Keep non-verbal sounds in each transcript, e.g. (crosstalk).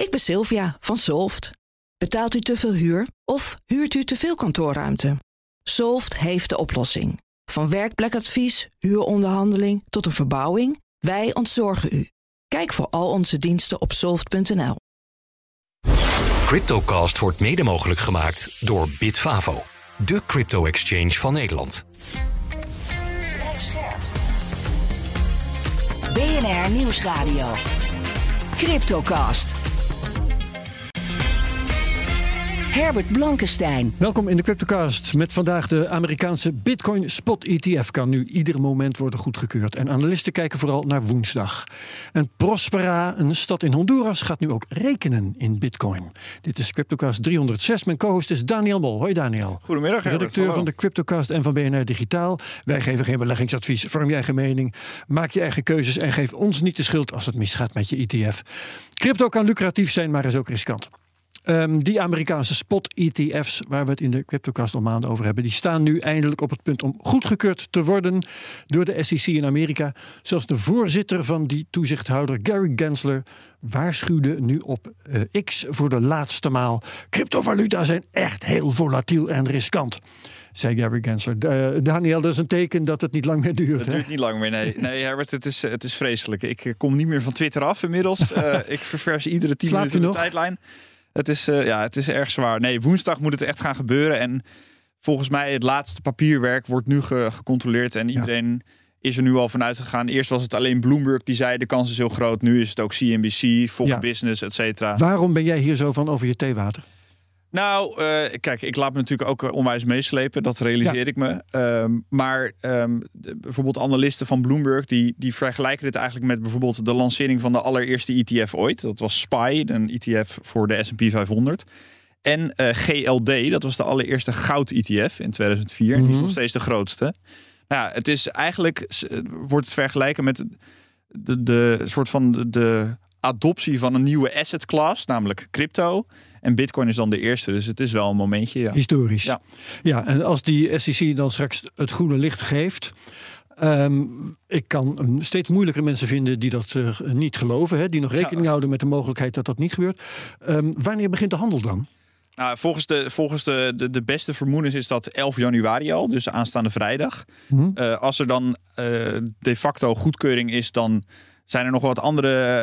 Ik ben Sylvia van Solft. Betaalt u te veel huur of huurt u te veel kantoorruimte? Solft heeft de oplossing. Van werkplekadvies, huuronderhandeling tot een verbouwing, wij ontzorgen u. Kijk voor al onze diensten op soft.nl. Cryptocast wordt mede mogelijk gemaakt door Bitfavo, de crypto-exchange van Nederland. BNR Nieuwsradio. Cryptocast. Herbert Blankenstein. Welkom in de Cryptocast met vandaag de Amerikaanse Bitcoin Spot ETF kan nu ieder moment worden goedgekeurd. En analisten kijken vooral naar woensdag. En Prospera, een stad in Honduras, gaat nu ook rekenen in Bitcoin. Dit is Cryptocast 306. Mijn co-host is Daniel Mol. Hoi Daniel. Goedemiddag. Herbert. Redacteur Hallo. van de Cryptocast en van BNR Digitaal. Wij geven geen beleggingsadvies. Vorm je eigen mening. Maak je eigen keuzes en geef ons niet de schuld als het misgaat met je ETF. Crypto kan lucratief zijn, maar is ook riskant. Ehm, die Amerikaanse spot-ETF's, waar we het in de CryptoCast al maanden over hebben, die staan nu eindelijk op het punt om goedgekeurd te worden door de SEC in Amerika. Zelfs de voorzitter van die toezichthouder, Gary Gensler, waarschuwde nu op eh, X voor de laatste maal. Cryptovaluta zijn echt heel volatiel en riskant, zei Gary Gensler. Eh, Daniel, dat is een teken dat het niet lang meer duurt. Het hè? duurt niet lang meer, nee. (laughs) Nee, Herbert, het is, het is vreselijk. Ik eh, kom niet meer van Twitter af inmiddels. Eh, ik ververs iedere tien Slaap minuten de tijdlijn. Het is, eh, ja, het is erg zwaar. Nee, woensdag moet het echt gaan gebeuren. En volgens mij het laatste papierwerk wordt nu ge- gecontroleerd. En iedereen is er nu al vanuit gegaan. Eerst was het alleen Bloomberg die zei de kans is heel groot. Nu is het ook CNBC, Fox Ja. Business, et cetera. Waarom ben jij hier zo van over je theewater? Nou, eh, kijk, ik laat me natuurlijk ook eh, onwijs meeslepen. Dat realiseer Ja. ik me. Ehm, maar ehm, de- bijvoorbeeld analisten van Bloomberg... Die, die vergelijken dit eigenlijk met bijvoorbeeld de lancering van de allereerste ETF ooit. Dat was SPY, een ETF voor de S&P 500. En eh, GLD, dat was de allereerste goud-ETF in 2004. En die is Mhm. nog steeds de grootste. Nou ja, het is eigenlijk, eh, wordt het vergelijken met de, de soort van de, de adoptie van een nieuwe asset class, namelijk crypto. En Bitcoin is dan de eerste, dus het is wel een momentje. Ja. Historisch. Ja. ja, en als die SEC dan straks het groene licht geeft. ehm, ik kan steeds moeilijker mensen vinden die dat eh, niet geloven. Hè, die nog rekening houden met de mogelijkheid dat dat niet gebeurt. Ehm, wanneer begint de handel dan? Nou, volgens de, volgens de, de, de beste vermoedens is dat 11 januari al, dus aanstaande vrijdag. Hm? Eh, als er dan eh, de facto goedkeuring is, dan zijn er nog wat andere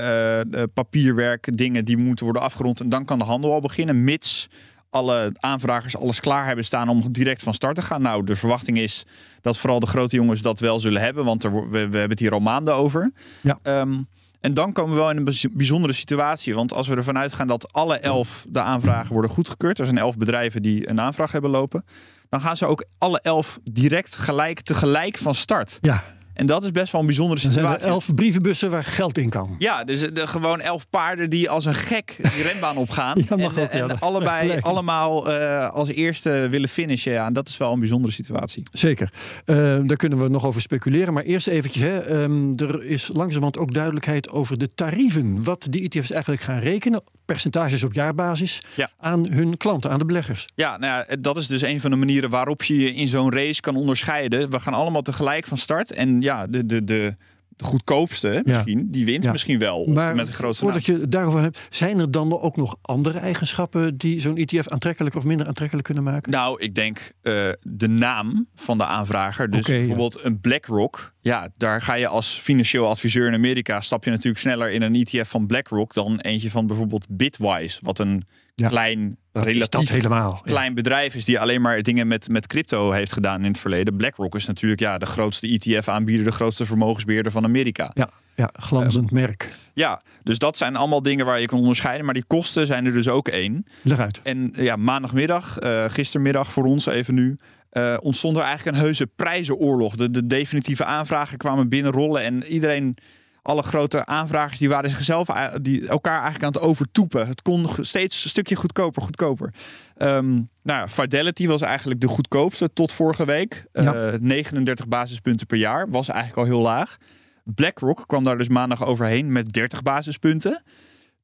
eh, papierwerk dingen die moeten worden afgerond. En dan kan de handel al beginnen, mits alle aanvragers alles klaar hebben staan om direct van start te gaan. Nou, de verwachting is dat vooral de grote jongens dat wel zullen hebben, want er, we, we hebben het hier al maanden over. Ja. Ehm, en dan komen we wel in een bij- bijzondere situatie. Want als we ervan uitgaan dat alle elf de aanvragen worden goedgekeurd. Er zijn elf bedrijven die een aanvraag hebben lopen. Dan gaan ze ook alle elf direct gelijk tegelijk van start. Ja, En dat is best wel een bijzondere zijn er situatie. elf brievenbussen waar geld in kan. Ja, dus de, gewoon elf paarden die als een gek die renbaan opgaan. (laughs) Ja, mag en ook, ja, en dat- allebei (laughs) allemaal eh, als eerste willen finishen. Ja, en dat is wel een bijzondere situatie. Zeker. Eh, daar kunnen we nog over speculeren. Maar eerst eventjes. Hè, ehm, er is langzamerhand ook duidelijkheid over de tarieven. Wat die ETF's eigenlijk gaan rekenen. Percentages op jaarbasis. Ja. Aan hun klanten, aan de beleggers. Ja, nou ja, dat is dus een van de manieren waarop je je in zo'n race kan onderscheiden. We gaan allemaal tegelijk van start. En ja, de, de, de, de goedkoopste misschien, die wint Ja. misschien wel. Of Maar met de grootste voordat naam. je daarover hebt, zijn er dan ook nog andere eigenschappen die zo'n ETF aantrekkelijk of minder aantrekkelijk kunnen maken? Nou, ik denk eh, de naam van de aanvrager. Dus ja. bijvoorbeeld een BlackRock. Ja, daar ga je als financieel adviseur in Amerika... stap je natuurlijk sneller in een ETF van BlackRock... dan eentje van bijvoorbeeld Bitwise. Wat een Ja. klein, relatief helemaal? Ja. klein bedrijf is... die alleen maar dingen met, met crypto heeft gedaan in het verleden. BlackRock is natuurlijk ja, de grootste ETF-aanbieder... de grootste vermogensbeheerder van Amerika. Ja, ja, glanzend merk. Ja, dus dat zijn allemaal dingen waar je kan onderscheiden. Maar die kosten zijn er dus ook één. Leg uit. En ja, maandagmiddag, eh, gistermiddag voor ons even nu, eh, ontstond er eigenlijk een heuse prijzenoorlog. De, de definitieve aanvragen kwamen binnenrollen en iedereen, alle grote aanvragers, die waren zichzelf a- die elkaar eigenlijk aan het overtoepen. Het kon steeds een stukje goedkoper, goedkoper. Ehm, nou ja, Fidelity was eigenlijk de goedkoopste tot vorige week. Eh, Ja. 39 basispunten per jaar, was eigenlijk al heel laag. BlackRock kwam daar dus maandag overheen met 30 basispunten.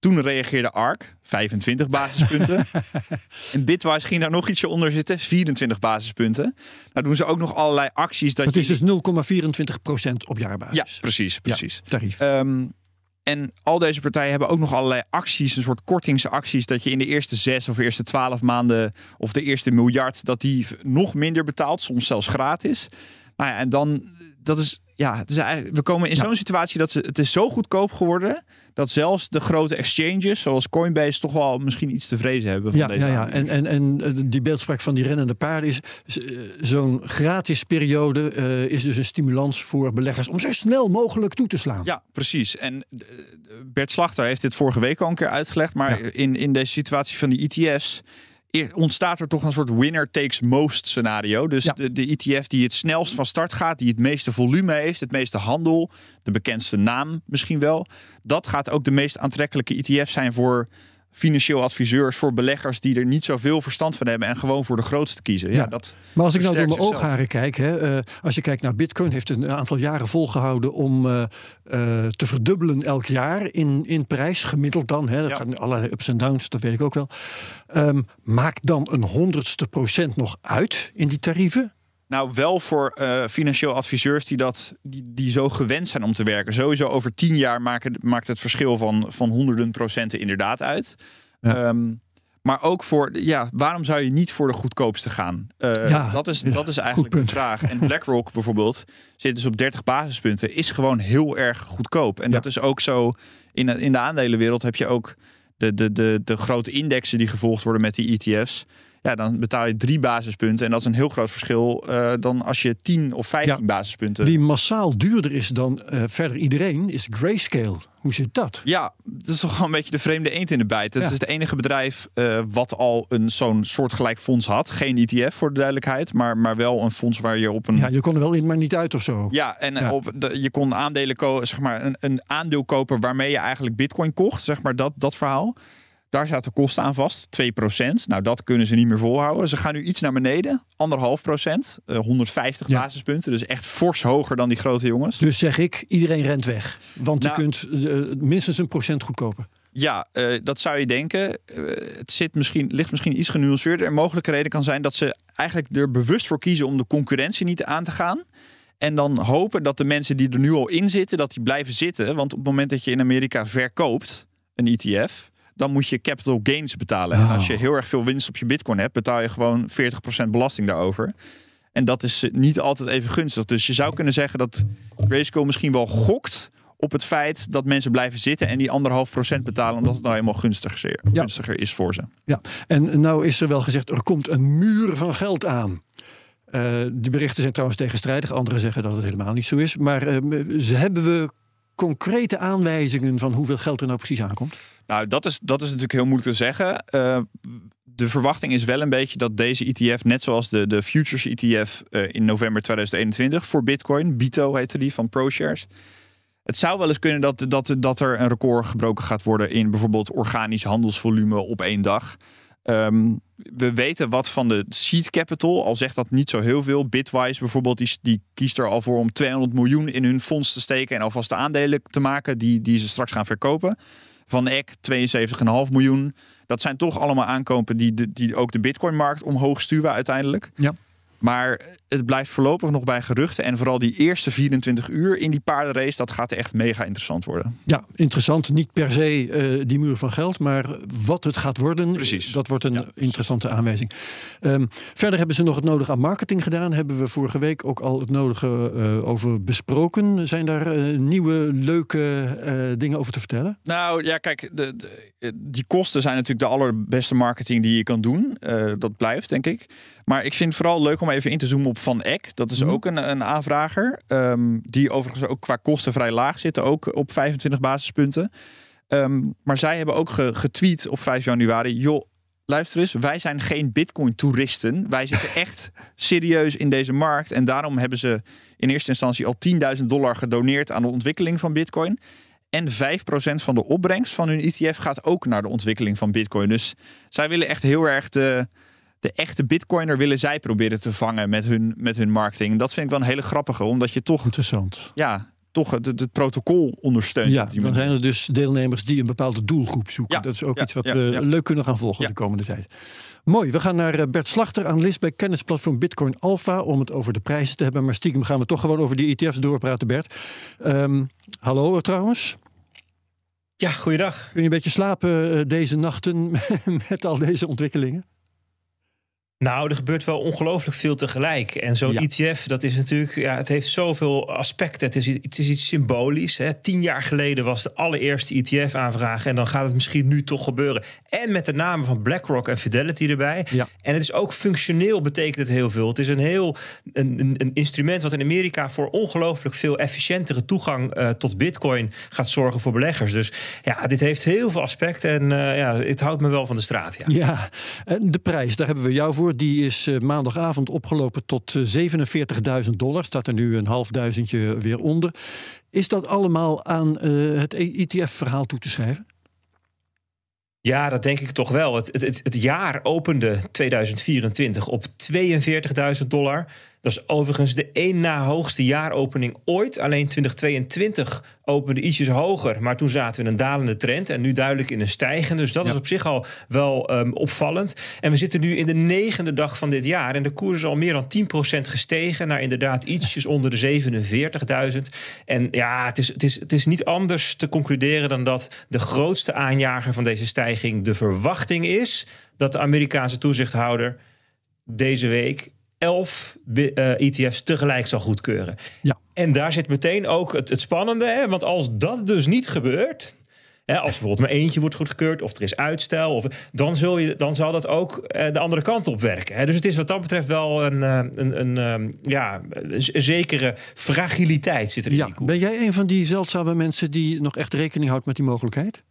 Toen reageerde ARK, 25 basispunten. (laughs) en Bitwise ging daar nog ietsje onder zitten, 24 basispunten. Nou doen ze ook nog allerlei acties. Dat, Dat je... is dus 0,24% op jaarbasis. Ja, precies, precies. tarief. Ehm, En al deze partijen hebben ook nog allerlei acties, een soort kortingsacties, dat je in de eerste zes of eerste twaalf maanden of de eerste miljard, dat die nog minder betaalt, soms zelfs gratis. Nou ja, en dan, dat is, ja, we komen in zo'n situatie dat ze, het is zo goedkoop geworden, dat zelfs de grote exchanges, zoals Coinbase, toch wel misschien iets te vrezen hebben van Ja, deze ja, ja. En, en, en eh, die beeldspraak van die rennende paarden is eh, zo'n gratis periode eh, is dus een stimulans voor beleggers om zo snel mogelijk toe te slaan. Ja, precies. En Bert Slachter heeft dit vorige week al een keer uitgelegd. Maar Ja. in, in deze situatie van die ETF's ontstaat er toch een soort winner takes most scenario. Dus Ja. de, de ETF die het snelst van start gaat, die het meeste volume heeft, het meeste handel, de bekendste naam misschien wel. Dat gaat ook de meest aantrekkelijke ETF zijn voor financieel adviseurs, voor beleggers die er niet zoveel verstand van hebben en gewoon voor de grootste kiezen. Ja, Ja. dat Maar als ik nou door mijn zichzelf. oogharen kijk, hè, eh, als je kijkt naar Bitcoin, heeft het een aantal jaren volgehouden om eh, eh, te verdubbelen elk jaar in, in prijs, gemiddeld dan. Hè, dat Ja. gaan allerlei ups en downs, dat weet ik ook wel. Ehm, maakt dan een honderdste procent nog uit in die tarieven? Nou, wel voor eh, financieel adviseurs die, dat, die, die zo gewend zijn om te werken. Sowieso over tien jaar maken, maakt het verschil van, van honderden procenten inderdaad uit. Ja. Ehm, maar ook voor, ja, waarom zou je niet voor de goedkoopste gaan? Eh, Ja, dat, is, ja, dat is eigenlijk de vraag. En BlackRock (laughs) bijvoorbeeld zit dus op 30 basispunten, is gewoon heel erg goedkoop. En Ja. dat is ook zo, in, de- in de aandelenwereld heb je ook de, de, de, de grote indexen die gevolgd worden met die ETF's. Ja, dan betaal je drie basispunten. En dat is een heel groot verschil eh, dan als je 10 of 15 Ja. basispunten. Wie massaal duurder is dan eh, verder iedereen, is Grayscale. Hoe zit dat? Ja, dat is toch wel een beetje de vreemde eend in de bijt. Het Ja. is het enige bedrijf eh, wat al een zo'n soortgelijk fonds had. Geen ETF voor de duidelijkheid, maar, maar wel een fonds waar je op een. Ja, je kon er wel in, maar niet uit of zo. Ja, en Ja. Op de, je kon aandelen kopen, zeg maar, een, een aandeel kopen waarmee je eigenlijk bitcoin kocht, zeg maar dat, dat verhaal. Daar zaten kosten aan vast, 2%. Nou, dat kunnen ze niet meer volhouden. Ze gaan nu iets naar beneden, anderhalf procent, eh, 150 Ja. basispunten. Dus echt fors hoger dan die grote jongens. Dus zeg ik, iedereen rent weg. Want Nou- je kunt eh, minstens een procent goedkoper. Ja, eh, dat zou je denken. Eh, het zit misschien, ligt misschien iets genuanceerder. Een mogelijke reden kan zijn dat ze eigenlijk er bewust voor kiezen om de concurrentie niet aan te gaan. En dan hopen dat de mensen die er nu al in zitten, dat die blijven zitten. Want op het moment dat je in Amerika verkoopt een ETF, dan moet je capital gains betalen. En als je heel erg veel winst op je bitcoin hebt, betaal je gewoon 40% belasting daarover. En dat is eh, niet altijd even gunstig. Dus je zou kunnen zeggen dat Grayscale misschien wel gokt op het feit dat mensen blijven zitten en die anderhalf procent betalen, omdat het nou helemaal gunstiger, Ja. gunstiger is voor ze. Ja, en nou is er wel gezegd, er komt een muur van geld aan. Eh die berichten zijn trouwens tegenstrijdig. Anderen zeggen dat het helemaal niet zo is. Maar eh, ze hebben we concrete aanwijzingen van hoeveel geld er nou precies aankomt? Nou, dat is, dat is natuurlijk heel moeilijk te zeggen. Eh, de verwachting is wel een beetje dat deze ETF, net zoals de, de Futures ETF eh, in november 2021 voor Bitcoin, BITO heette die van ProShares. Het zou wel eens kunnen dat, dat, dat er een record gebroken gaat worden in bijvoorbeeld organisch handelsvolume op één dag. Ehm, we weten wat van de seed capital, al zegt dat niet zo heel veel. Bitwise bijvoorbeeld, die, kiest er al voor om 200 miljoen in hun fonds te steken en alvast de aandelen te maken die, die ze straks gaan verkopen. Van Eck 72,5 miljoen. Dat zijn toch allemaal aankopen die, die ook de Bitcoin-markt omhoog stuwen uiteindelijk. Ja. Maar het blijft voorlopig nog bij geruchten. En vooral die eerste 24 uur in die paardenrace, dat gaat echt mega interessant worden. Ja, interessant. Niet per se eh, die muur van geld, maar wat het gaat worden. Precies. Dat wordt een Ja, interessante aanwijzing. Ehm, verder hebben ze nog het nodige aan marketing gedaan. Hebben we vorige week ook al het nodige eh, over besproken. Zijn daar eh, nieuwe, leuke eh, dingen over te vertellen? Nou ja, kijk, de, de- die kosten zijn natuurlijk de allerbeste marketing die je kan doen. Eh, dat blijft, denk ik. Maar ik vind het vooral leuk om even in te zoomen op Van Eck. Dat is Mhm. ook een, een aanvrager. ehm, die overigens ook qua kosten vrij laag zitten. Ook op 25 basispunten. Ehm, maar zij hebben ook ge- getweet op 5 januari. Joh, luister eens. Wij zijn geen bitcoin-toeristen. Wij zitten (laughs) echt serieus in deze markt. En daarom hebben ze in eerste instantie al 10.000 dollar gedoneerd aan de ontwikkeling van bitcoin. En 5% van de opbrengst van hun ETF gaat ook naar de ontwikkeling van Bitcoin. Dus zij willen echt heel erg de, de echte Bitcoiner willen zij proberen te vangen met hun, met hun marketing. En dat vind ik wel een hele grappige, omdat je toch, Interessant. ja, toch het, het protocol ondersteunt. Ja, op die dan manier. zijn er dus deelnemers die een bepaalde doelgroep zoeken. Ja, dat is ook ja, iets wat ja, we ja. leuk kunnen gaan volgen Ja. de komende tijd. Mooi, we gaan naar eh, Bert Slachter, analist bij kennisplatform Bitcoin Alpha, om het over de prijzen te hebben. Maar stiekem gaan we toch gewoon over die ETF's doorpraten, Bert. Ehm, hallo trouwens. Ja, goeiedag. Kun je een beetje slapen eh, deze nachten (laughs) met al deze ontwikkelingen? Nou, er gebeurt wel ongelooflijk veel tegelijk. En zo'n Ja. ETF, dat is natuurlijk, ja, het heeft zoveel aspecten. Het is, het is iets symbolisch. Hè. Tien jaar geleden was de allereerste ETF-aanvraag. En dan gaat het misschien nu toch gebeuren. En met de namen van BlackRock en Fidelity erbij. Ja. En het is ook functioneel, betekent het heel veel. Het is een heel een, een, een instrument wat in Amerika voor ongelooflijk veel efficiëntere toegang eh, tot Bitcoin gaat zorgen voor beleggers. Dus ja, dit heeft heel veel aspecten. En eh, ja, het houdt me wel van de straat. Ja. Ja, en de prijs, daar hebben we jou voor. Die is eh, maandagavond opgelopen tot eh, 47.000 dollar. Staat er nu een half duizendje weer onder. Is dat allemaal aan eh, het ETF-verhaal toe te schrijven? Ja, dat denk ik toch wel. Het, het, het jaar opende 2024 op 42.000 dollar. Dat is overigens de één na hoogste jaaropening ooit. Alleen 2022 opende ietsjes hoger. Maar toen zaten we in een dalende trend. En nu duidelijk in een stijgende. Dus dat Ja. is op zich al wel ehm, opvallend. En we zitten nu in de negende dag van dit jaar. En de koers is al meer dan 10% gestegen. Naar inderdaad ietsjes onder de 47.000. En ja, het is, het, is, het is niet anders te concluderen dan dat de grootste aanjager van deze stijging de verwachting is dat de Amerikaanse toezichthouder deze week 11 bi- eh, ETF's tegelijk zal goedkeuren. Ja. En daar zit meteen ook het, het spannende, hè? want als dat dus niet gebeurt. Hè, als bijvoorbeeld maar eentje wordt goedgekeurd of er is uitstel, of, dan, zul je, dan zal dat ook eh, de andere kant op werken. Hè. Dus het is wat dat betreft wel een, eh, een, een, ehm, ja, een zekere fragiliteit zit er in Ja, die koers. ben jij een van die zeldzame mensen die nog echt rekening houdt met die mogelijkheid?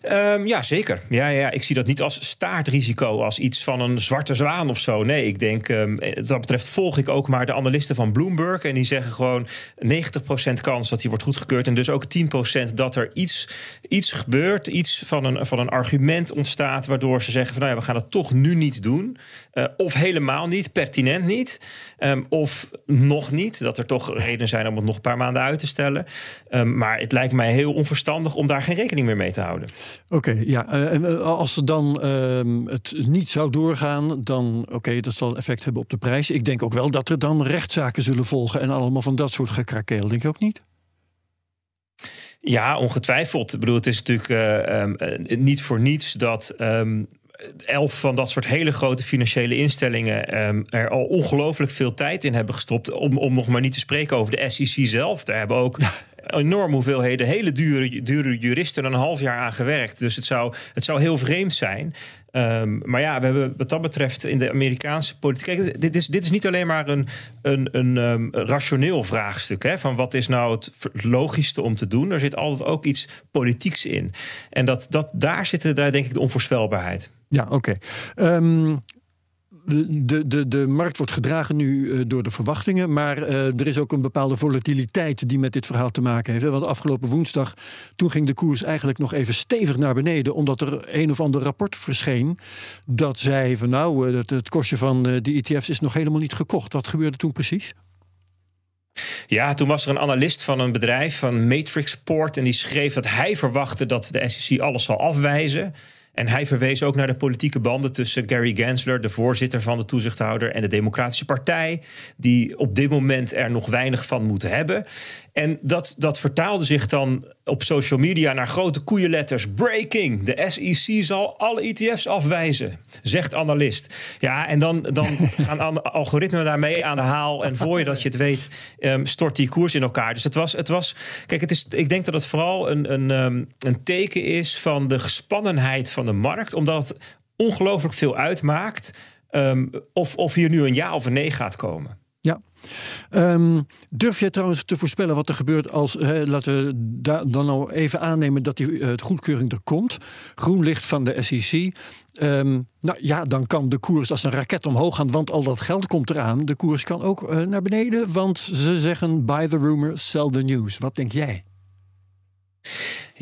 Ehm, ja, zeker. Ja, ja, ik zie dat niet als staartrisico, als iets van een zwarte zwaan of zo. Nee, ik denk, ehm, wat dat betreft volg ik ook maar de analisten van Bloomberg. En die zeggen gewoon 90% kans dat die wordt goedgekeurd. En dus ook 10% dat er iets, iets gebeurt, iets van een, van een argument ontstaat. Waardoor ze zeggen van nou ja, we gaan het toch nu niet doen. Eh, of helemaal niet, pertinent niet. Ehm, of nog niet, dat er toch redenen zijn om het nog een paar maanden uit te stellen. Maar het lijkt mij heel onverstandig om daar geen rekening meer mee te houden. Oké, ja. eh, en, eh, als er dan ehm, het niet zou doorgaan, dan oké, dat zal effect hebben op de prijs. Ik denk ook wel dat er dan rechtszaken zullen volgen en allemaal van dat soort gekrakeel. Denk je ook niet? Ja, ongetwijfeld. Ik bedoel, het is natuurlijk eh, ehm, eh, niet voor niets dat ehm, elf van dat soort hele grote financiële instellingen er al ongelooflijk veel tijd in hebben gestopt. Om, om nog maar niet te spreken over de SEC zelf. Daar hebben ook enorm hoeveelheden hele dure, dure juristen een half jaar aan gewerkt. Dus het zou, het zou heel vreemd zijn. Ehm, maar ja, we hebben wat dat betreft in de Amerikaanse politiek. Dit is, dit is niet alleen maar een, een, een ehm, rationeel vraagstuk. Hè, van wat is nou het logischste om te doen? Er zit altijd ook iets politieks in. En dat, dat, daar zit daar denk ik de onvoorspelbaarheid. Ja, oké. Ehm, de, de, de markt wordt gedragen nu eh, door de verwachtingen, maar eh, er is ook een bepaalde volatiliteit die met dit verhaal te maken heeft. Want afgelopen woensdag, toen ging de koers eigenlijk nog even stevig naar beneden, omdat er een of ander rapport verscheen dat zei van nou, eh, het, het kostje van die ETF's is nog helemaal niet gekocht. Wat gebeurde toen precies? Ja, toen was er een analist van een bedrijf van Matrixport. En die schreef dat hij verwachtte dat de SEC alles zal afwijzen. En hij verwees ook naar de politieke banden tussen Gary Gensler, de voorzitter van de toezichthouder, en de Democratische Partij, die op dit moment er nog weinig van moeten hebben. En dat, dat vertaalde zich dan op social media naar grote koeienletters. Breaking! De SEC zal alle ETF's afwijzen, zegt analist. Ja, en dan, dan (laughs) gaan an- algoritmen daarmee aan de haal. En voor je dat je het weet, ehm, stort die koers in elkaar. Dus het was, het was kijk, het is, ik denk dat het vooral een, een, ehm, een teken is van de gespannenheid van de markt, omdat het ongelooflijk veel uitmaakt. ehm, of, of hier nu een ja of een nee gaat komen. Ja. Ehm, durf jij trouwens te voorspellen wat er gebeurt als, laten we da- dan nou even aannemen dat die eh, goedkeuring er komt, groen licht van de SEC. Ehm, nou ja, dan kan de koers als een raket omhoog gaan, want al dat geld komt eraan. De koers kan ook eh, naar beneden, want ze zeggen buy the rumor, sell the news. Wat denk jij?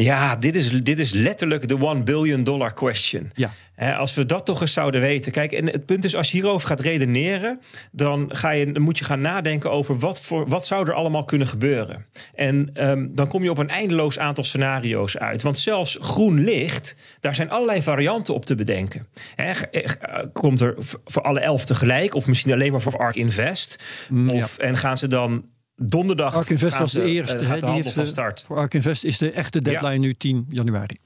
Ja, dit is, dit is letterlijk de one billion dollar question. Ja. Als we dat toch eens zouden weten. Kijk, en het punt is, als je hierover gaat redeneren, dan, ga je, dan moet je gaan nadenken over wat, voor, wat zou er allemaal kunnen gebeuren. En ehm, dan kom je op een eindeloos aantal scenario's uit. Want zelfs groen licht, daar zijn allerlei varianten op te bedenken. Hè, eh, komt er voor alle elf tegelijk, of misschien alleen maar voor ARK Invest? Mm, of, En gaan ze dan donderdag Ark Invest was de eh, eerste. de die heeft, van eh, start. Voor Ark Invest is de echte deadline nu 10 januari.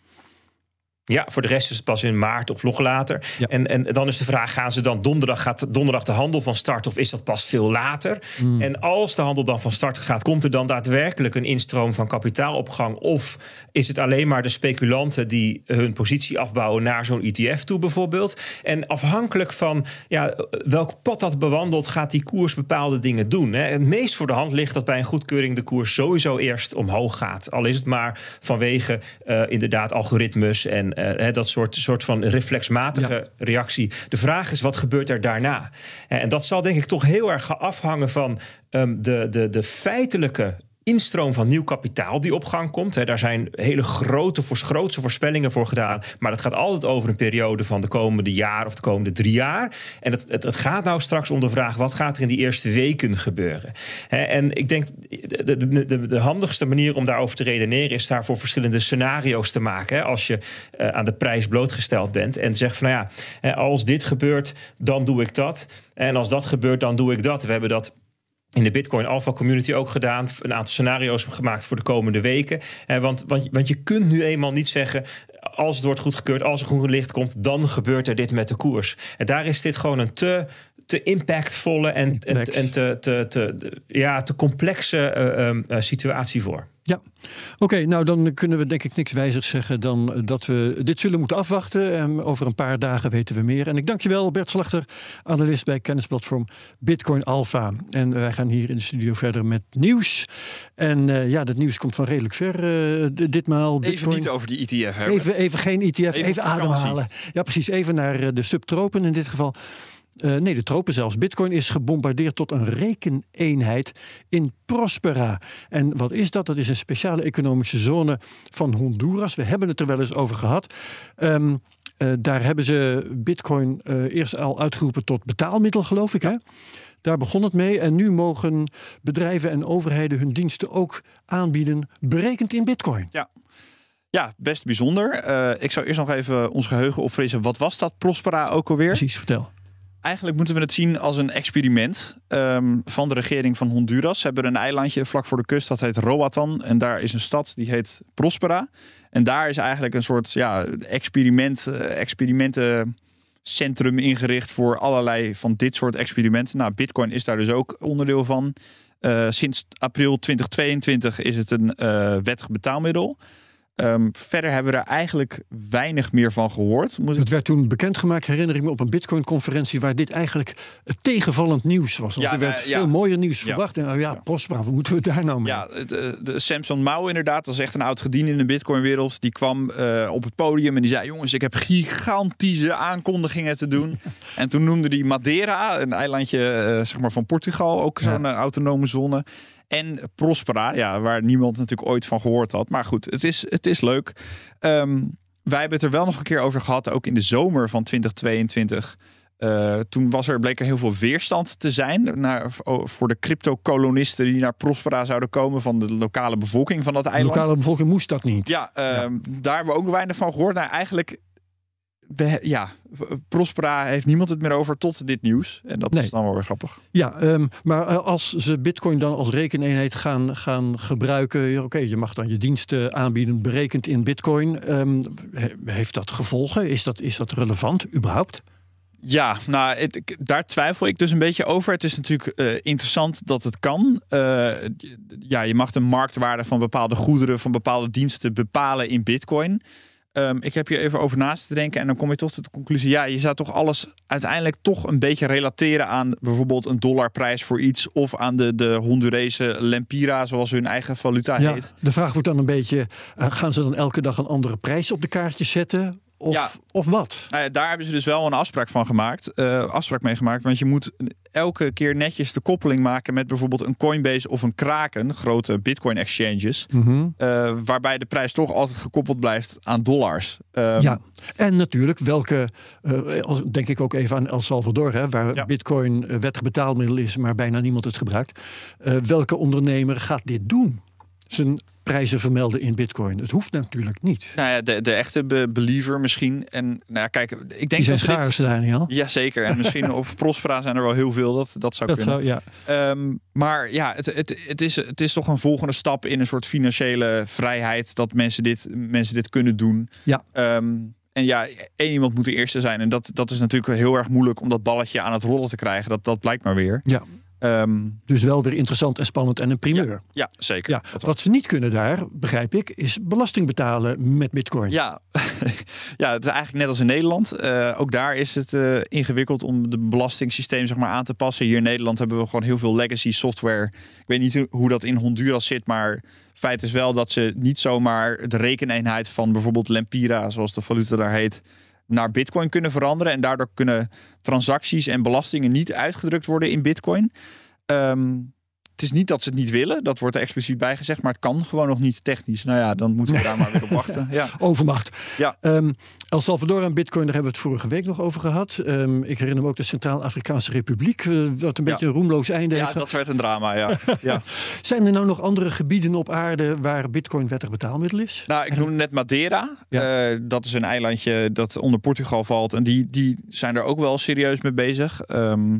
Ja, voor de rest is het pas in maart of nog later. Ja. En, en dan is de vraag: gaan ze dan donderdag, gaat donderdag de handel van start of is dat pas veel later? Hmm. En als de handel dan van start gaat, komt er dan daadwerkelijk een instroom van kapitaalopgang? Of is het alleen maar de speculanten die hun positie afbouwen naar zo'n ETF toe, bijvoorbeeld? En afhankelijk van ja, welk pad dat bewandelt, gaat die koers bepaalde dingen doen. Hè? Het meest voor de hand ligt dat bij een goedkeuring de koers sowieso eerst omhoog gaat. Al is het maar vanwege eh, inderdaad algoritmes en eh, dat soort, soort van reflexmatige reactie. De vraag is, wat gebeurt er daarna? Eh, En dat zal denk ik toch heel erg gaan afhangen van ehm, de, de, de feitelijke instroom van nieuw kapitaal die op gang komt. Daar zijn hele grote, grootse voorspellingen voor gedaan. Maar dat gaat altijd over een periode van de komende jaar of de komende drie jaar. En het, het, gaat nou straks om de vraag... wat gaat er in die eerste weken gebeuren? En ik denk, de, de, de, handigste manier om daarover te redeneren... is daarvoor verschillende scenario's te maken. Als je eh, aan de prijs blootgesteld bent en zegt van... nou ja, als dit gebeurt, dan doe ik dat. En als dat gebeurt, dan doe ik dat. We hebben dat in de Bitcoin Alpha community ook gedaan. Een aantal scenario's gemaakt voor de komende weken. Eh, want, want, want je kunt nu eenmaal niet zeggen. Als het wordt goedgekeurd, als er groen licht komt, dan gebeurt er dit met de koers. En daar is dit gewoon een te, te impactvolle en, en, Complex. en te, te, te, ja, te complexe eh, ehm, eh, situatie voor. Ja, oké. nou, dan kunnen we denk ik niks wijzers zeggen dan dat we dit zullen moeten afwachten. En over een paar dagen weten we meer. En ik dank je wel, Bert Slachter, analist bij kennisplatform Bitcoin Alpha. En wij gaan hier in de studio verder met nieuws. En eh, ja, dat nieuws komt van redelijk ver eh, ditmaal. Even Bitcoin. niet over die ETF hebben. Even, even geen ETF, even, vakantie. ademhalen. Ja, precies. Even naar eh, de subtropen in dit geval. Eh, nee, de tropen zelfs. Bitcoin is gebombardeerd tot een rekeneenheid in Prospera. En wat is dat? Dat is een speciale economische zone van Honduras. We hebben het er wel eens over gehad. Ehm, eh, daar hebben ze Bitcoin eh, eerst al uitgeroepen tot betaalmiddel, geloof ik. Hè? Daar begon het mee. En nu mogen bedrijven en overheden hun diensten ook aanbieden, berekend in Bitcoin. Ja, best bijzonder. Ik zou eerst nog even ons geheugen opfrissen. Wat was dat Prospera ook alweer? Precies, vertel. Eigenlijk moeten we het zien als een experiment ehm, van de regering van Honduras. Ze hebben een eilandje vlak voor de kust, dat heet Roatan. En daar is een stad die heet Prospera. En daar is eigenlijk een soort ja, experiment, eh, experimentencentrum ingericht voor allerlei van dit soort experimenten. Nou, Bitcoin is daar dus ook onderdeel van. Eh, sinds april 2022 is het een eh, wettig betaalmiddel. Ehm, verder hebben we er eigenlijk weinig meer van gehoord. Moet ik Het werd toen bekendgemaakt, herinner ik me, op een Bitcoin-conferentie waar dit eigenlijk het tegenvallend nieuws was. Want Ja, er werd ja. veel mooier nieuws Ja. verwacht. En nou ja, Prospera, wat moeten we daar nou mee? Ja, het, eh, de Samson Mao inderdaad, dat is echt een oud gediende in de Bitcoin-wereld. Die kwam eh, op het podium en die zei: Jongens, ik heb gigantische aankondigingen te doen. (laughs) en toen noemde hij Madeira, een eilandje eh, zeg maar van Portugal, ook zo'n eh, autonome zone. En Prospera, ja, waar niemand natuurlijk ooit van gehoord had. Maar goed, het is, het is leuk. Ehm, wij hebben het er wel nog een keer over gehad, ook in de zomer van 2022. Eh, toen was er, bleek er heel veel weerstand te zijn naar, voor de crypto-kolonisten die naar Prospera zouden komen van de lokale bevolking van dat de eiland. lokale bevolking moest dat niet. Ja, ehm, daar hebben we ook weinig van gehoord. Nou, eigenlijk, we, ja, Prospera heeft niemand het meer over tot dit nieuws. En dat Nee. is dan wel weer grappig. Ja, ehm, maar eh, als ze Bitcoin dan als rekeneenheid gaan, gaan gebruiken, oké, je mag dan je diensten aanbieden berekend in Bitcoin. Ehm, he- heeft dat gevolgen? Is dat, is dat relevant überhaupt? Ja, nou, het- daar twijfel ik dus een beetje over. Het is natuurlijk eh, interessant dat het kan. Eh, ja, je mag de marktwaarde van bepaalde goederen, van bepaalde diensten bepalen in Bitcoin. Ehm, ik heb hier even over naast te denken en dan kom je toch tot de conclusie: ja, je zou toch alles uiteindelijk toch een beetje relateren aan bijvoorbeeld een dollarprijs voor iets of aan de, de Hondurese lempira, zoals hun eigen valuta Ja, heet. de vraag wordt dan een beetje, eh, gaan ze dan elke dag een andere prijs op de kaartjes zetten? Of, Ja. of wat? Nou ja, daar hebben ze dus wel een afspraak van gemaakt. eh, afspraak mee gemaakt. Want je moet elke keer netjes de koppeling maken met bijvoorbeeld een Coinbase of een Kraken, grote Bitcoin exchanges. Mhm. eh, waarbij de prijs toch altijd gekoppeld blijft aan dollars. Ehm, Ja, en natuurlijk welke, eh, denk ik ook even aan El Salvador, hè, waar Ja. bitcoin wettig betaalmiddel is, maar bijna niemand het gebruikt. Welke ondernemer gaat dit doen? Zijn prijzen vermelden in bitcoin. Het hoeft natuurlijk niet. Nou ja, de, de echte be- believer misschien. En nou ja, kijk, ik denk Die zijn dat dit- schaars, Daniel. Jazeker. En misschien op (laughs) Prospera zijn er wel heel veel. Dat, dat zou Dat kunnen. zou, ja. Ehm, maar ja, het, het, het, is, het is toch een volgende stap in een soort financiële vrijheid. Dat mensen dit, mensen dit kunnen doen. Ja. Ehm, en ja, één iemand moet de eerste zijn. En dat, dat is natuurlijk heel erg moeilijk om dat balletje aan het rollen te krijgen. Dat, dat blijkt maar weer. Ja. Ehm, Dus wel weer interessant en spannend en een primeur. ja, zeker. Ja, wat ze niet kunnen daar, begrijp ik, is belasting betalen met bitcoin. Ja, (laughs) ja, het is eigenlijk net als in Nederland. Eh, ook daar is het eh, ingewikkeld om de belastingssysteem zeg maar, aan te passen. Hier in Nederland hebben we gewoon heel veel legacy software. Ik weet niet hoe- hoe dat in Honduras zit, maar feit is wel dat ze niet zomaar de rekeneenheid van bijvoorbeeld Lempira, zoals de valuta daar heet, naar bitcoin kunnen veranderen. En daardoor kunnen transacties en belastingen niet uitgedrukt worden in bitcoin. Ehm, het is niet dat ze het niet willen, dat wordt er expliciet bij gezegd, maar het kan gewoon nog niet technisch. Nou ja, dan moeten we daar maar weer op wachten. (laughs) Ja. Overmacht. Ja. Ehm, El Salvador en bitcoin, daar hebben we het vorige week nog over gehad. Ehm, ik herinner me ook de Centraal-Afrikaanse Republiek, eh, wat een Ja. beetje een roemloos einde Ja, heeft. dat werd een drama, ja. (laughs) ja. Zijn er nou nog andere gebieden op aarde waar bitcoin wettig betaalmiddel is? Nou, ik noemde net Madeira. Ja. Eh, dat is een eilandje dat onder Portugal valt. En die, die zijn er ook wel serieus mee bezig. Ehm,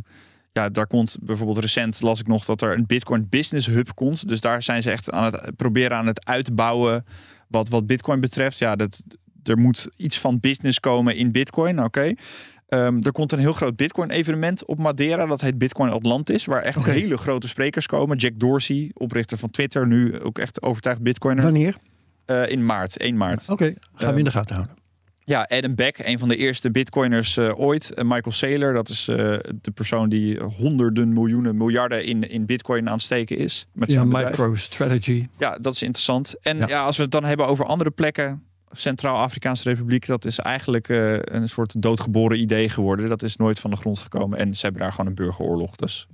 ja, daar komt bijvoorbeeld recent, las ik nog, dat er een Bitcoin Business Hub komt. Dus daar zijn ze echt aan het proberen aan het uitbouwen wat, wat Bitcoin betreft. Ja, dat, er moet iets van business komen in Bitcoin, oké. Ehm, er komt een heel groot Bitcoin-evenement op Madeira. Dat heet Bitcoin Atlantis. Waar echt hele grote sprekers komen. Jack Dorsey, oprichter van Twitter, nu ook echt overtuigd Bitcoiner. Wanneer? Eh, in maart, 1 maart. Oké, gaan we in de gaten houden. Ja, Adam Beck, een van de eerste bitcoiners eh, ooit. En Michael Saylor, dat is eh, de persoon die honderden miljoenen, miljarden in, in bitcoin aan het steken is. Met Ja. MicroStrategy. Ja, dat is interessant. En Ja. ja. als we het dan hebben over andere plekken. Centraal-Afrikaanse Republiek, dat is eigenlijk eh, een soort doodgeboren idee geworden. Dat is nooit van de grond gekomen. En ze hebben daar gewoon een burgeroorlog. Dus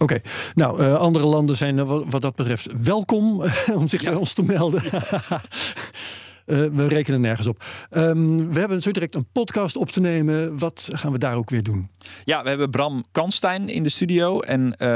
Oké, nou, eh, andere landen zijn eh, wat, wat dat betreft welkom (laughs) om zich bij ons te melden. (laughs) Eh, we rekenen nergens op. Ehm, we hebben zo direct een podcast op te nemen. Wat gaan we daar ook weer doen? Ja, we hebben Bram Kanstein in de studio. En eh,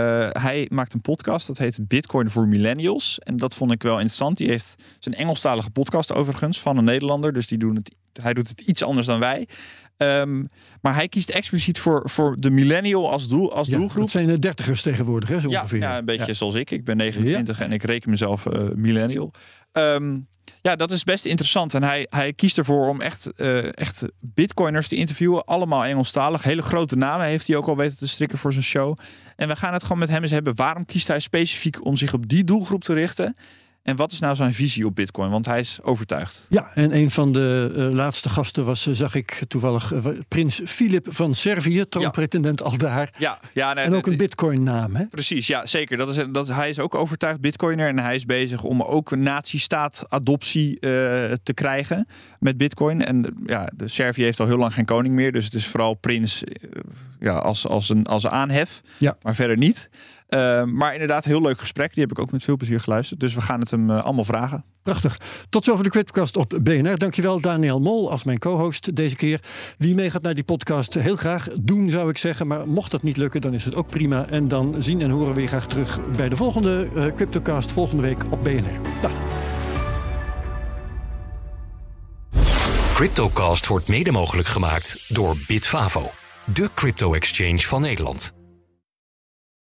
hij maakt een podcast. Dat heet Bitcoin voor Millennials. En dat vond ik wel interessant. Die heeft zijn Engelstalige podcast overigens van een Nederlander. Dus die doen het, hij doet het iets anders dan wij. Ehm, maar hij kiest expliciet voor, voor de millennial als, doel, als Ja, doelgroep. dat zijn de dertigers tegenwoordig, hè, zo Ja, ongeveer. ja, een beetje Ja. zoals ik. Ik ben 29 en ik reken mezelf eh, millennial. Ehm, ja, dat is best interessant. En hij, hij kiest ervoor om echt, eh, echt bitcoiners te interviewen. Allemaal Engelstalig. Hele grote namen heeft hij ook al weten te strikken voor zijn show. En we gaan het gewoon met hem eens hebben. Waarom kiest hij specifiek om zich op die doelgroep te richten? En wat is nou zijn visie op bitcoin? Want hij is overtuigd. Ja, en een van de eh, laatste gasten was, eh, zag ik toevallig, eh, prins Filip van Servië, troonpretendent al daar. Ja, ja nee, En ook een bitcoin-naam, hè? Precies, ja, zeker. Dat is, dat, hij is ook overtuigd bitcoiner en hij is bezig om ook een nazistaat-adoptie te krijgen met bitcoin. En ja, de Servië heeft al heel lang geen koning meer, dus het is vooral prins ja, als, als, een, als aanhef, Ja. maar verder niet. Eh, maar inderdaad, heel leuk gesprek. Die heb ik ook met veel plezier geluisterd. Dus we gaan het hem eh, allemaal vragen. Prachtig. Tot zover de Cryptocast op BNR. Dankjewel Daniel Mol als mijn co-host deze keer. Wie meegaat naar die podcast, heel graag doen zou ik zeggen. Maar mocht dat niet lukken, dan is het ook prima. En dan zien en horen we je graag terug bij de volgende eh, Cryptocast volgende week op BNR. Dag. Cryptocast wordt mede mogelijk gemaakt door Bitfavo, de crypto-exchange van Nederland.